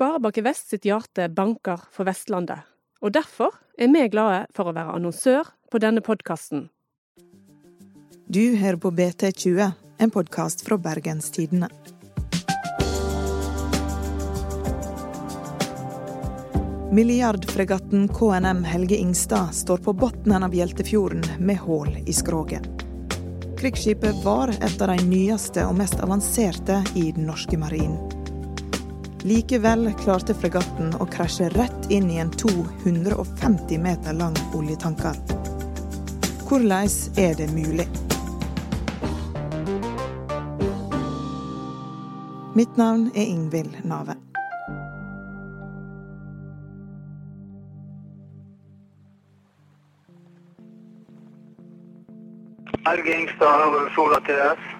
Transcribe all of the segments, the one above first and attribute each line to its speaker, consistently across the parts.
Speaker 1: Sparebanken Vest sitt hjerte banker for Vestlandet, og derfor er vi glade for å være annonsør på denne podkasten.
Speaker 2: Du hører på BT20, en podkast fra Bergens Tidende. Milliardfregatten KNM Helge Ingstad står på bunnen av Hjeltefjorden med hull i skroget. Krigsskipet var et av de nyeste og mest avanserte i den norske marinen. Likevel klarte fregatten å krasje rett inn i en 250 meter lang oljetanker. Hvordan er det mulig? Mitt navn er Ingvild Nave.
Speaker 3: Helge Ingstad Sola TS.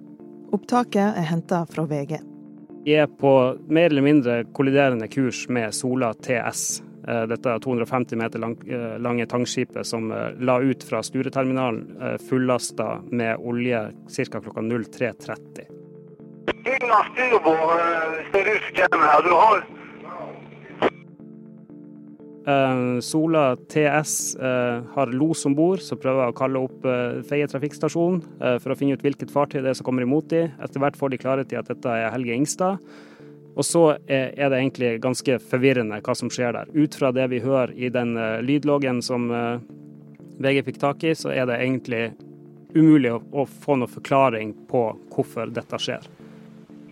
Speaker 2: Opptaket er henta fra VG.
Speaker 4: Vi er på mer eller mindre kolliderende kurs med Sola TS. Eh, Dette 250 meter lang, eh, lange tankskipet som eh, la ut fra Stureterminalen fullasta med olje ca. klokka 03.30.
Speaker 3: ingen av styrbord, hvis det er du som kommer her. Du har
Speaker 4: Sola TS eh, har los om bord, som prøver å kalle opp eh, Feie trafikkstasjon eh, for å finne ut hvilket fartøy det er som kommer imot dem. Etter hvert får de klarhet i at dette er Helge Ingstad. Og så er det egentlig ganske forvirrende hva som skjer der. Ut fra det vi hører i den eh, lydloggen som eh, VG fikk tak i, så er det egentlig umulig å, få noen forklaring på hvorfor dette skjer.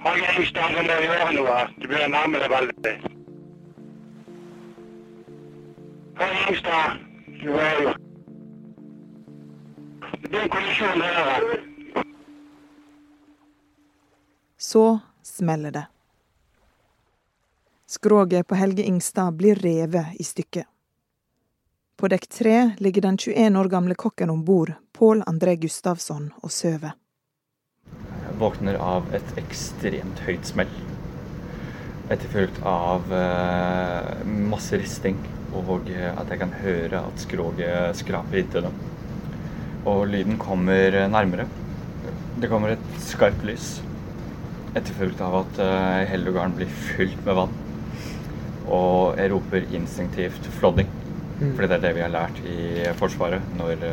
Speaker 3: Helge Ingstad, du må gjøre noe. Du begynner å nærme deg veldig.
Speaker 2: Så smeller det. Skroget på Helge Ingstad blir revet i stykker. På dekk tre ligger den 21 år gamle kokken om bord, Pål André Gustavsson, og sover.
Speaker 5: Jeg våkner av et ekstremt høyt smell. Etterfulgt av eh, masse risting, og eh, at jeg kan høre at skroget skraper inntil dem. Og lyden kommer nærmere. Det kommer et skarpt lys. Etterfulgt av at eh, hele lugaren blir fylt med vann. Og jeg roper instinktivt 'flådding'. Fordi det er det vi har lært i Forsvaret. Når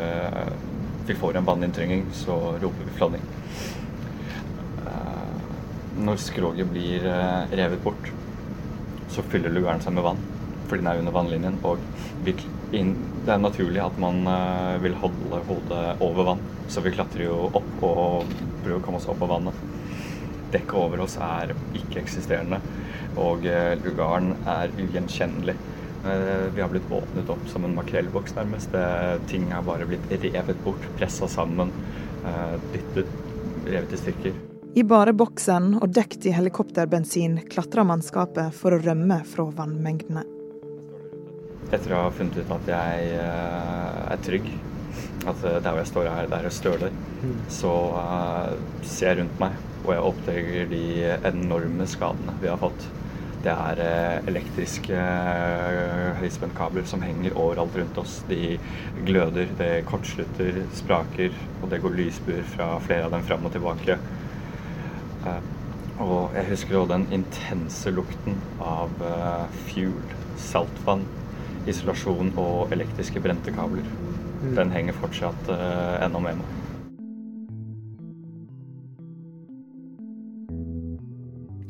Speaker 5: vi får en vanninntrynging, så roper vi 'flådding'. Når skroget blir eh, revet bort, så fyller lugaren seg med vann. Fordi den er under vannlinjen. Og det er naturlig at man eh, vil holde hodet over vann. Så vi klatrer jo opp og prøver å komme oss opp av vannet. Dekket over oss er ikke-eksisterende, og eh, lugaren er ugjenkjennelig. Vi har blitt åpnet opp som en makrellboks, nærmest. Ting har bare blitt revet bort, pressa sammen, dyttet, revet i stykker.
Speaker 2: I bare boksen og dekt i helikopterbensin klatrer mannskapet for å rømme fra vannmengdene.
Speaker 5: Etter å ha funnet ut at jeg eh, er trygg, at eh, der hvor jeg står er, der er støler, så eh, ser jeg rundt meg, og jeg oppdager de enorme skadene vi har fått. Det er elektriske høyspentkabler som henger overalt rundt oss. De gløder, det kortslutter, spraker, og det går lysbuer fra flere av dem fram og tilbake. Og jeg husker også den intense lukten av eh, fuel, saltvann, isolasjon og elektriske brente kabler. Den henger fortsatt eh, ennå med meg.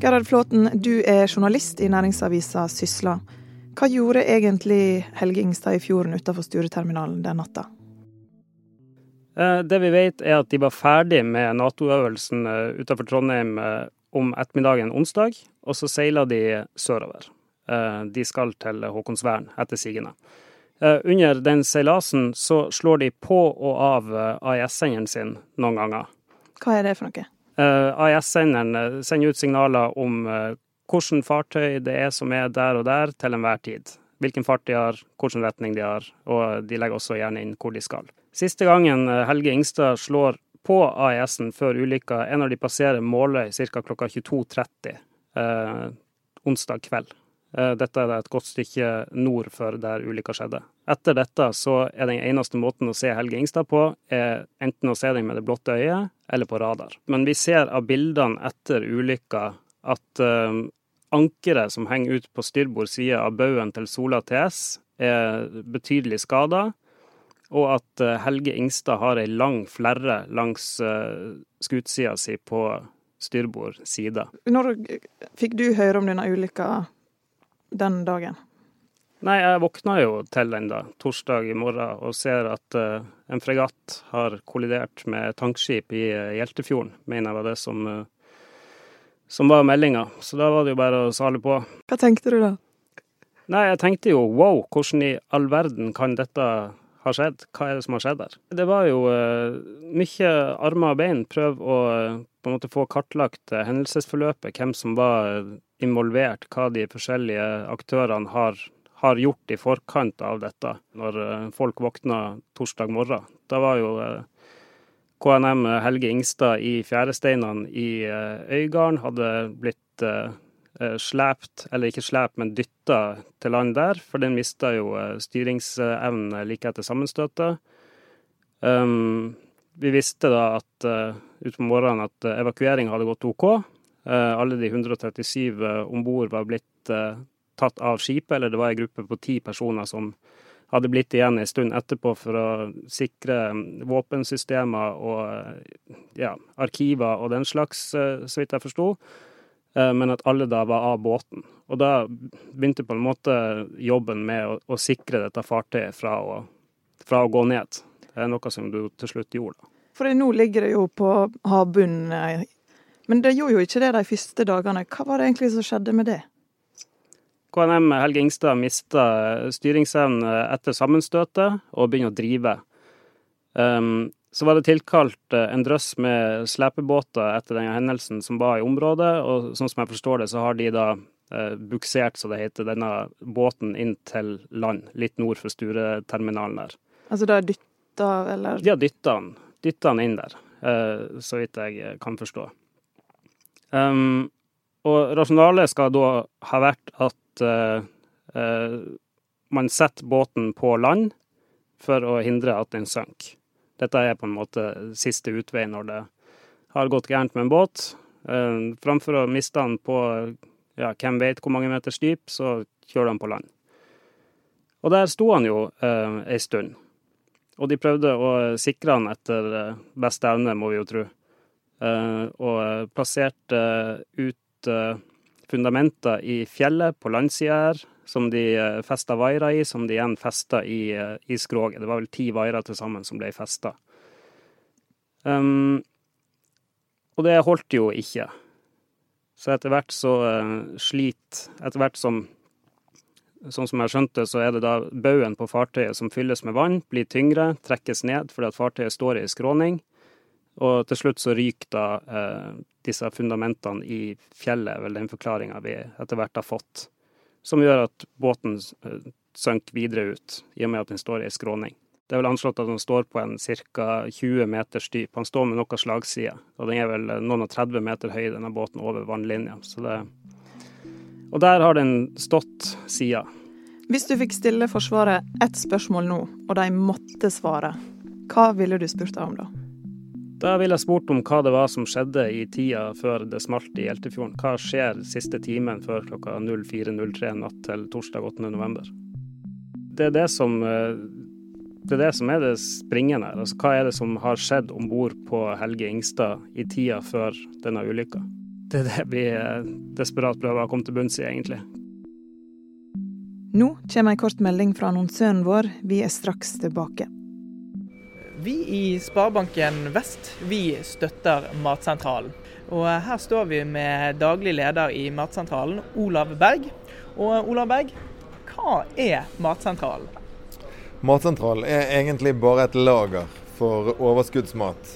Speaker 2: Gerhard Flåten, du er journalist i næringsavisa Sysla. Hva gjorde egentlig Helge Ingstad i fjorden utenfor Stureterminalen den natta?
Speaker 4: Eh, Det vi vet er at de var ferdig med Nato-øvelsen utafor Trondheim om ettermiddagen onsdag, og så seiler de sørover. Eh, De skal til Håkonsvern etter sigende. Eh, Under den seilasen så slår de på og av eh, AIS-senderen sin noen ganger.
Speaker 2: Hva er det for noe?
Speaker 4: AIS-senderen sender ut signaler om hvilket fartøy det er som er der og der til enhver tid. Hvilken fart de har, hvilken retning de har, og de legger også gjerne inn hvor de skal. Siste gangen Helge Ingstad slår på AIS-en før ulykka, er når de passerer Måløy ca. klokka 22.30 eh, onsdag kveld. Eh, dette er et godt stykke nord for der ulykka skjedde. Etter dette så er den eneste måten å se Helge Ingstad på, er enten å se den med det blotte øyet eller på radar. Men vi ser av bildene etter ulykka at eh, ankeret som henger ut på styrbord side av baugen til Sola TS, er betydelig skada. Og at uh, Helge Ingstad har ei lang flerre langs uh, skutsida si på styrbord side.
Speaker 2: Når fikk du høre om denne ulykka den dagen?
Speaker 4: Nei, jeg våkna jo til den da, torsdag i morgen, og ser at uh, en fregatt har kollidert med tankskip i uh, Hjeltefjorden, mener jeg var det som, uh, som var meldinga. Så da var det jo bare å sale på.
Speaker 2: Hva tenkte du da?
Speaker 4: Nei, jeg tenkte jo wow, hvordan i all verden kan dette ha skjedd? Hva er det som har skjedd her? Det var jo mye armer og bein. Prøv å på en måte få kartlagt hendelsesforløpet, hvem som var involvert, hva de forskjellige aktørene har, har, gjort i forkant av dette, når folk våkna torsdag morgen. Da var jo KNM Helge Ingstad i fjæresteinene i Øygarden, hadde blitt slept, eller ikke slept, men dytta til land der, for den mista jo styringsevnen like etter sammenstøtet. Um, vi visste da at uh, utpå morgenen at evakueringa hadde gått OK, Uh, alle de 137 eh, om bord var blitt uh, tatt av skipet, eller det var en gruppe på ti personer som hadde blitt igjen en stund etterpå for å sikre mm, våpensystemer og ja, arkiver og den slags, så vidt jeg forsto. Men at alle da var av båten. Og da begynte på en måte jobben med å, å sikre dette fartøyet fra å, fra å, gå ned. Det er noe som du til slutt gjorde.
Speaker 2: For nå ligger det jo på havbunnen men det gjorde jo ikke det de første dagene. Hva var det egentlig som skjedde med det?
Speaker 4: KNM Helge Ingstad mista styringsevnen etter sammenstøtet og begynner å drive. Um, så var det tilkalt eh, en drøss med slepebåter etter denne hendelsen som var i området, og sånn som jeg forstår det, så har de da eh, buksert, så det heter, denne båten inn til land, litt nord for Stureterminalen der.
Speaker 2: Altså da dytta, eller?
Speaker 4: De har dytta den, dytta den inn der, eh, så vidt jeg kan forstå. Um, og rasjonalet skal da ha vært at eh, eh, man setter båten på land for å hindre at den synker. Dette er på en måte siste utvei når det har gått gærent med en båt. Uh, framfor å miste den på ja, hvem vet hvor mange meters dyp, så kjører han på land. Og der sto han jo eh, ei stund. Og de prøvde å sikre han etter beste evne, må vi jo tro. Eh, og plasserte ut eh, fundamenter i fjellet på landsida her, som de eh, festa vairer i, som de igjen festa i, i skroget. Det var vel ti vairer til sammen som ble festa. Um, og det holdt jo ikke. Så etter hvert så uh, sliter Etter hvert som Sånn som jeg skjønte, så er det da baugen på fartøyet som fylles med vann, blir tyngre, trekkes ned fordi at fartøyet står i skråning. Og til slutt så ryker da eh, disse fundamentene i fjellet, vel den forklaringa vi etter hvert har fått. Som gjør at båten eh, synker videre ut, i og med at den står i ei skråning. Det er vel anslått at den står på en ca. 20 meters dyp. Han står med noe slagside, og den er vel eh, noen og 30 meter høy, denne båten, over vannlinja. Det og der har den stått sida.
Speaker 2: Hvis du fikk stille Forsvaret ett spørsmål nå, og de måtte svare, hva ville du spurt deg om da?
Speaker 4: Da ville jeg spurt om hva det var som skjedde i tida før det smalt i Hjeltefjorden. Hva skjer siste timen før klokka 04.03 natt til torsdag 8.11. Det er det som eh, det er det som er det springende her. Altså, hva er det som har skjedd om bord på Helge Ingstad i tida før denne ulykka? Det er det vi eh, desperat prøver å komme til bunns i, egentlig.
Speaker 2: Nå kommer en kort melding fra annonsøren vår. Vi er straks tilbake.
Speaker 6: Vi i Sparebanken Vest vi støtter Matsentralen. Og her står vi med daglig leder i Matsentralen, Olav Berg. Og Olav Berg, hva er Matsentralen?
Speaker 7: Matsentralen er egentlig bare et lager for overskuddsmat.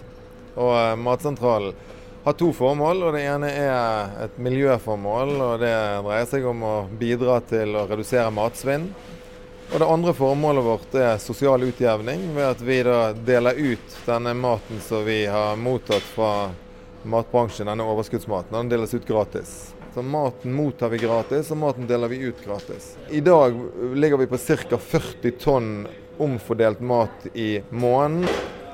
Speaker 7: Og eh, Matsentralen har to formål. og Det ene er et miljøformål. og Det dreier seg om å bidra til å redusere matsvinn. Og Det andre formålet vårt er sosial utjevning, ved at vi da deler ut denne maten som vi har mottatt fra matbransjen, denne overskuddsmaten. Den deles ut gratis. Så Maten mottar vi gratis, og maten deler vi ut gratis. I dag ligger vi på ca. 40 tonn omfordelt mat i måneden.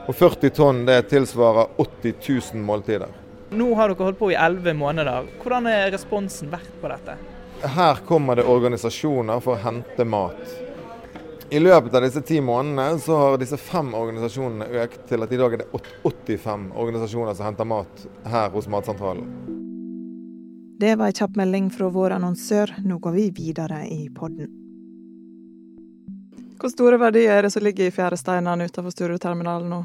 Speaker 7: Og 40 tonn det tilsvarer 80 000 måltider.
Speaker 6: Nå har dere holdt på i elleve måneder. Hvordan er responsen vært på dette?
Speaker 7: Her kommer det organisasjoner for å hente mat. I løpet av disse ti månedene så har disse fem organisasjonene økt til at i dag er det 85 organisasjoner som henter mat her hos Matsentralen.
Speaker 2: Det var en kjapp melding fra vår annonsør. Nå går vi videre i podden. Hvor store verdier er det som ligger i fjæresteinene utenfor Stureterminalen nå?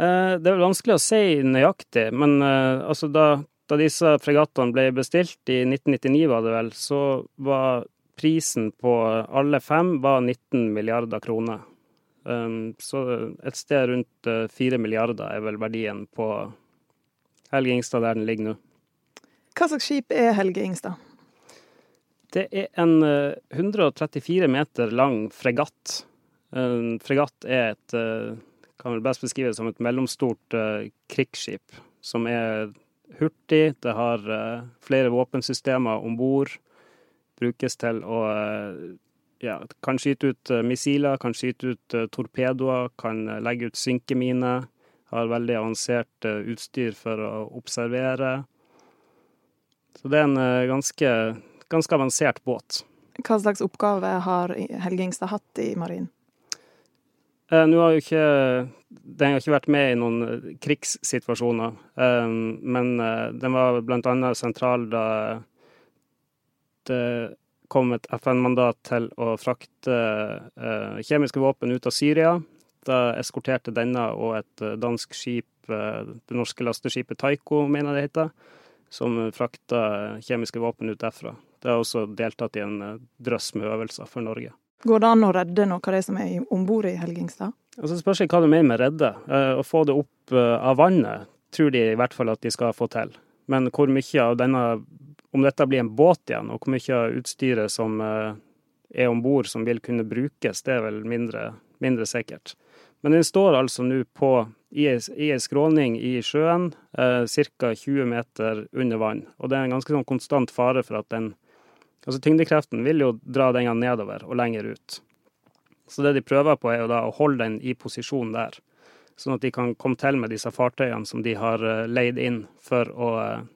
Speaker 4: Eh, det er vel vanskelig å si nøyaktig, men eh, altså da, da disse fregattene ble bestilt i 1999, var det vel, så var prisen på alle fem var 19 milliarder kroner. Um, så et sted rundt fire milliarder er vel verdien på Helge Ingstad der den ligger nå.
Speaker 2: Hva slags skip er Helge Ingstad?
Speaker 4: Det er en 134 meter lang fregatt. En fregatt er et kan vel best beskrives som et mellomstort krigsskip som er hurtig. Det har flere våpensystemer om bord. Brukes til å uh, ja, kan skyte ut missiler, kan skyte ut torpedoer, kan legge ut synkeminer. Har veldig avansert utstyr for å observere. Så det er en ganske, ganske avansert båt.
Speaker 2: Hva slags oppgave har Helge Ingstad hatt i marinen?
Speaker 4: Eh, nå har jo ikke Den har ikke vært med i noen eh, krigssituasjoner, eh, men den var annet sentral da det kom et FN-mandat til å frakte kjemiske våpen ut av Syria. Da eskorterte denne og et dansk skip, det norske lasteskipet Taiko, mener det heter, som frakta kjemiske våpen ut derfra. Det har også deltatt i en drøss med øvelser for Norge.
Speaker 2: Går det an å redde noe av det som er om bord i Helgingstad?
Speaker 4: Altså, spørs ikke hva du mener med redde. Eh, å få det opp eh, av vannet tror de i hvert fall at de skal få til. Men hvor mye av denne, om dette blir en båt igjen, og hvor mye utstyret som eh, er om bord som vil kunne brukes, det er vel mindre, mindre sikkert. Men den står altså nå på i ei skråning i sjøen, eh, ca. 20 meter under vann. Og det er en ganske sånn konstant fare for at den Altså tyngdekreften vil jo dra den nedover og lenger ut. Så det de prøver på, er jo da å holde den i posisjon der. Sånn at de kan komme til med disse fartøyene som de har eh, leid inn for å, eh,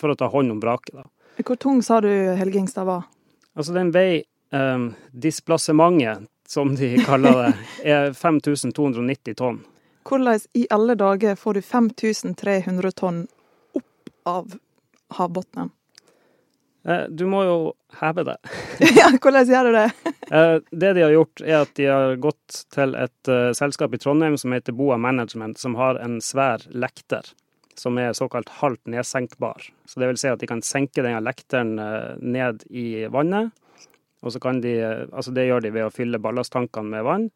Speaker 4: for å ta hånd om vraket. da.
Speaker 2: Hvor tung sa du Helgingstad var?
Speaker 4: Altså den vei um, Displassementet, som de kaller det, er 5290 tonn.
Speaker 2: Hvordan i alle dager får du 5300 tonn opp av havbunnen?
Speaker 4: Eh, du må jo heve det.
Speaker 2: ja, hvordan gjør du det?
Speaker 4: Eh, det de har gjort, er at de har gått til et uh, selskap i Trondheim som heter Boa Management, som har en svær lekter som er såkalt halvt nedsenkbar. Så det vil si at de kan senke denne lekteren uh, ned i vannet. Og så kan de, altså Det gjør de ved å fylle ballasttankene med vann.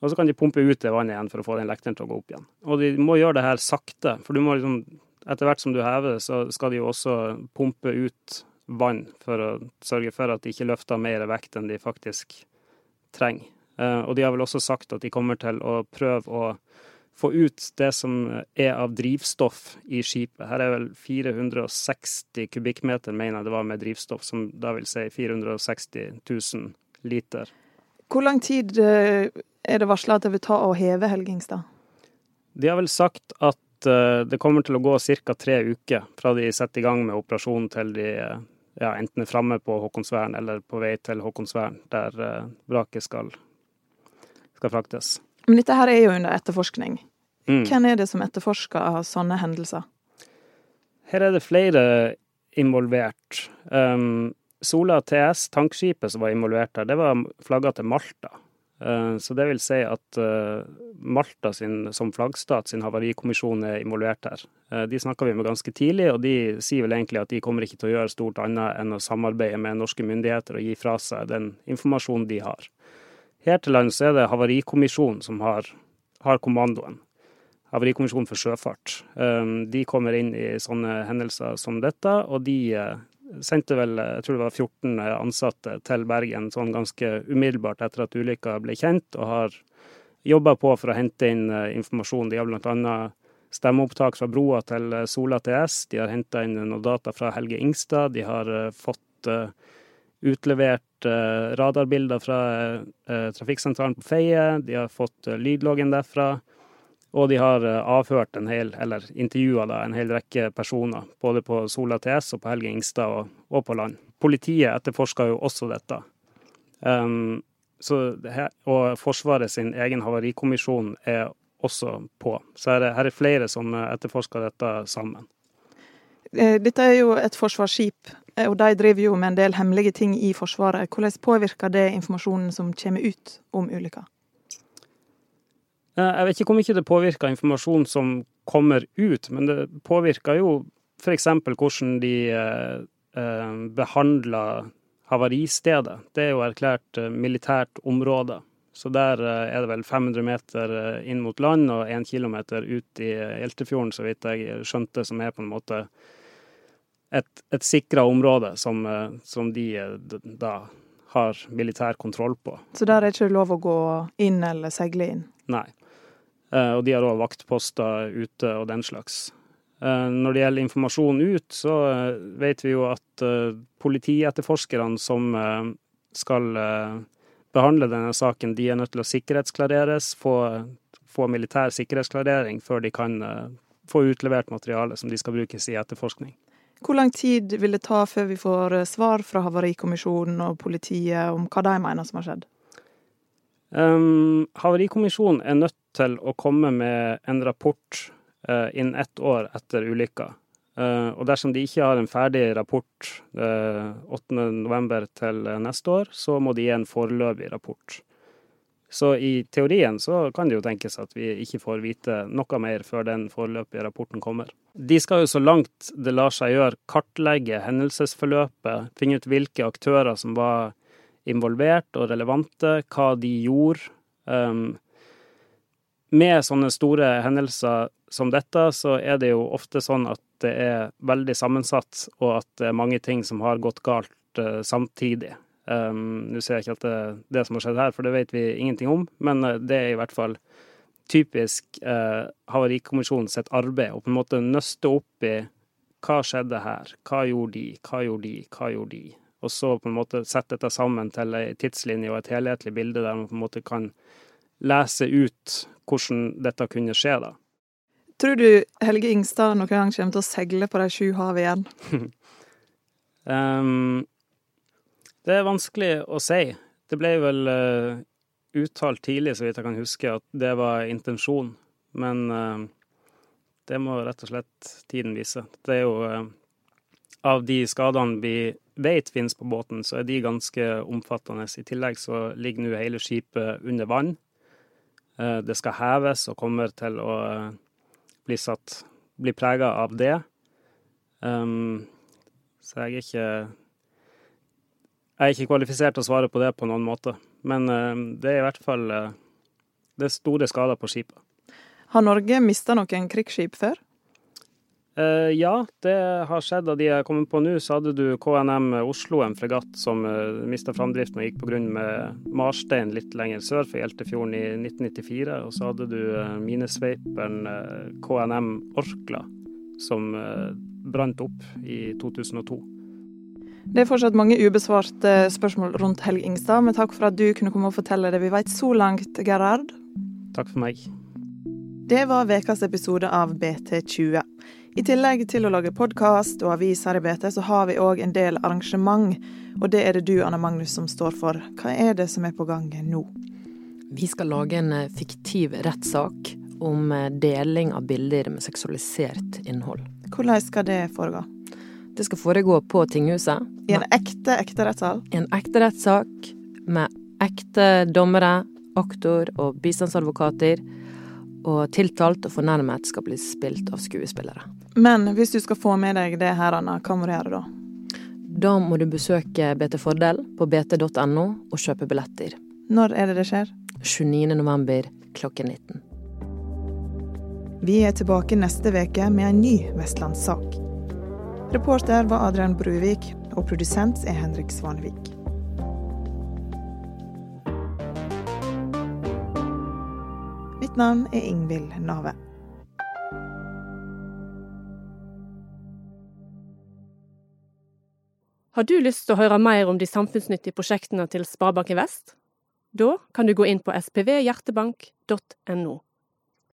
Speaker 4: Og så kan de pumpe ut det vannet igjen for å få den lekteren til å gå opp igjen. Og de må gjøre det her sakte, for du må liksom, etter hvert som du hever så skal de jo også pumpe ut vann for å sørge for at de ikke løfter mer vekt enn de faktisk trenger. Eh, og de har vel også sagt at de kommer til å prøve å få ut det som er av drivstoff i skipet. Her er vel 460 kubikkmeter, mener jeg det var, med drivstoff, som da vil si 460 000 liter.
Speaker 2: Hvor lang tid eh, er det varsla at det vil ta å heve Helgingstad?
Speaker 4: De har vel sagt at eh, det kommer til å gå ca. tre uker fra de setter i gang med operasjonen til de ja, enten er framme på Håkonsvern eller på vei til Håkonsvern, der eh, vraket skal, skal, fraktes.
Speaker 2: Men dette her er jo under etterforskning. Mm. Hvem er det som etterforsker sånne hendelser?
Speaker 4: Her er det flere involvert. Um, Sola TS, tankskipet som var involvert der, det var flagga til Malta. Eh, så det vil si at eh, Malta sin, som flaggstat sin havarikommisjon er involvert her. Eh, de snakka vi med ganske tidlig, og de sier vel egentlig at de kommer ikke til å gjøre stort annet enn å samarbeide med norske myndigheter og gi fra seg den informasjonen de har. Her til lands er det Havarikommisjonen som har, har kommandoen. Havarikommisjonen for sjøfart. De kommer inn i sånne hendelser som dette, og de sendte vel jeg tror det var 14 ansatte til Bergen sånn ganske umiddelbart etter at ulykka ble kjent, og har jobba på for å hente inn informasjon. De har bl.a. stemmeopptak fra broa til Sola TS, de har henta inn noen data fra Helge Ingstad, de har fått utlevert radarbilder fra trafikksentralen på Feie, de har fått lydloggen derfra. Og de har eh, avhørt en hel, eller intervjua en hel rekke personer, både på Sola TS og på Helge Ingstad og, og på land. Politiet etterforsker jo også dette. Um, her, og Forsvaret sin egen havarikommisjon er også på. Så her, her er flere som etterforsker dette sammen.
Speaker 2: Eh, dette er jo et forsvarsskip, eh, og de driver jo med en del hemmelige ting i Forsvaret. Hvordan påvirker det informasjonen som kommer ut om ulykka?
Speaker 4: Eh, jeg vet ikke om ikke det påvirker informasjon som kommer ut, men det påvirker jo f.eks. hvordan de eh, eh, behandler havaristedet. Det er jo erklært militært område. Så der er det vel 500 meter inn mot land og 1 km ut i Hjeltefjorden, så vidt jeg skjønte, som er på en måte et, et sikra område som, som, de da har militær kontroll på.
Speaker 2: Så der er det ikke lov å gå inn eller seile inn?
Speaker 4: Nei. Eh, og de har òg vaktposter ute og den slags. Eh, når det gjelder informasjon ut, så eh, vet vi jo at politietterforskerne som skal behandle denne saken, de er nødt til å sikkerhetsklareres, få, få militær sikkerhetsklarering før de kan få utlevert materiale som de skal brukes i etterforskning.
Speaker 2: Hvor lang tid vil det ta før vi får svar fra Havarikommisjonen og politiet om hva de mener som har skjedd?
Speaker 4: Um, Havarikommisjonen er nødt til å komme med en rapport uh, innen ett år etter ulykka. Uh, og dersom de ikke har en ferdig rapport uh, eh, 8.11. til neste år, så må de gi en foreløpig rapport. Så i teorien så kan det jo tenkes at vi ikke får vite noe mer før den foreløpige rapporten kommer. De skal jo så langt det lar seg gjøre kartlegge hendelsesforløpet, finne ut hvilke aktører som var involvert og relevante, hva de gjorde. Um, med sånne store hendelser som dette, så er det jo ofte sånn at det er veldig sammensatt, og at det er mange ting som har gått galt uh, samtidig. Um, Nå ser jeg ikke at det er det som har skjedd her, for det vet vi ingenting om, men uh, det er i hvert fall typisk uh, Havarikommisjonen sitt arbeid å på en måte nøste opp i hva skjedde her, hva gjorde de, hva gjorde de, hva gjorde de? og så på en måte sette dette sammen til ei tidslinje og et helhetlig bilde der man på en måte kan lese ut hvordan dette kunne skje, da.
Speaker 2: Tror du Helge Ingstad noen gang kommer til å seile på de sju hav igjen?
Speaker 4: um, det er vanskelig å si. Det ble vel uh, uttalt tidlig, så vidt jeg kan huske, at det var intensjonen. Men uh, det må rett og slett tiden vise. Det er jo uh, Av de skadene vi vet finnes på båten, så er de ganske omfattende. I tillegg så ligger nå hele skipet under vann. Det skal heves og kommer til å bli satt bli prega av det. Um, så jeg er ikke Jeg er ikke kvalifisert til å svare på det på noen måte. Men uh, det er i hvert fall uh, Det er store skader på skipet.
Speaker 2: Har Norge mista noen krigsskip før?
Speaker 4: Uh, ja, det har skjedd. Da de er kommet på nå, så hadde du KNM Oslo, en fregatt som uh, eh, mista framdriften og gikk på grunn med marstein litt lenger sør for Hjeltefjorden i 1994. Og så hadde du uh, minesveiperen uh, KNM Orkla, som brant opp i 2002.
Speaker 2: Det er fortsatt mange ubesvarte spørsmål rundt Helge Ingstad, men takk for at du kunne komme og fortelle det vi vet så langt, Gerhard.
Speaker 4: Takk for meg.
Speaker 2: Det var ukas episode av BT20. I tillegg til å lage podkast og avis her i BT, så har vi òg en del arrangement. Og det er det du, Anna Magnus, som står for. Hva er det som er på gang nå?
Speaker 8: Vi skal lage en eh, fiktiv rettssak om eh, deling av bilder med seksualisert innhold.
Speaker 2: Hvordan skal det foregå?
Speaker 8: Det skal foregå på tinghuset.
Speaker 2: I en ekte, ekte rettssal?
Speaker 8: I en ekte rettssak med ekte dommere, aktor og bistandsadvokater og tiltalt og fornærmet skal bli spilt av skuespillere.
Speaker 2: Men hvis du skal få med deg det her, Anna, hva må du gjøre da?
Speaker 8: Da må du besøke BT Fordel på bt.no og kjøpe billetter.
Speaker 2: Når er det det skjer?
Speaker 8: 29. november klokken 19.
Speaker 2: Vi er tilbake neste uke med en ny vestlandssak. Reporter var Adrian Bruvik, og produsent er Henrik Svanevik. Mitt navn er Ingvild Nave.
Speaker 1: Har du lyst til å høre mer om de samfunnsnyttige prosjektene til Sparebanken Vest? Da kan du gå inn på spvhjertebank.no.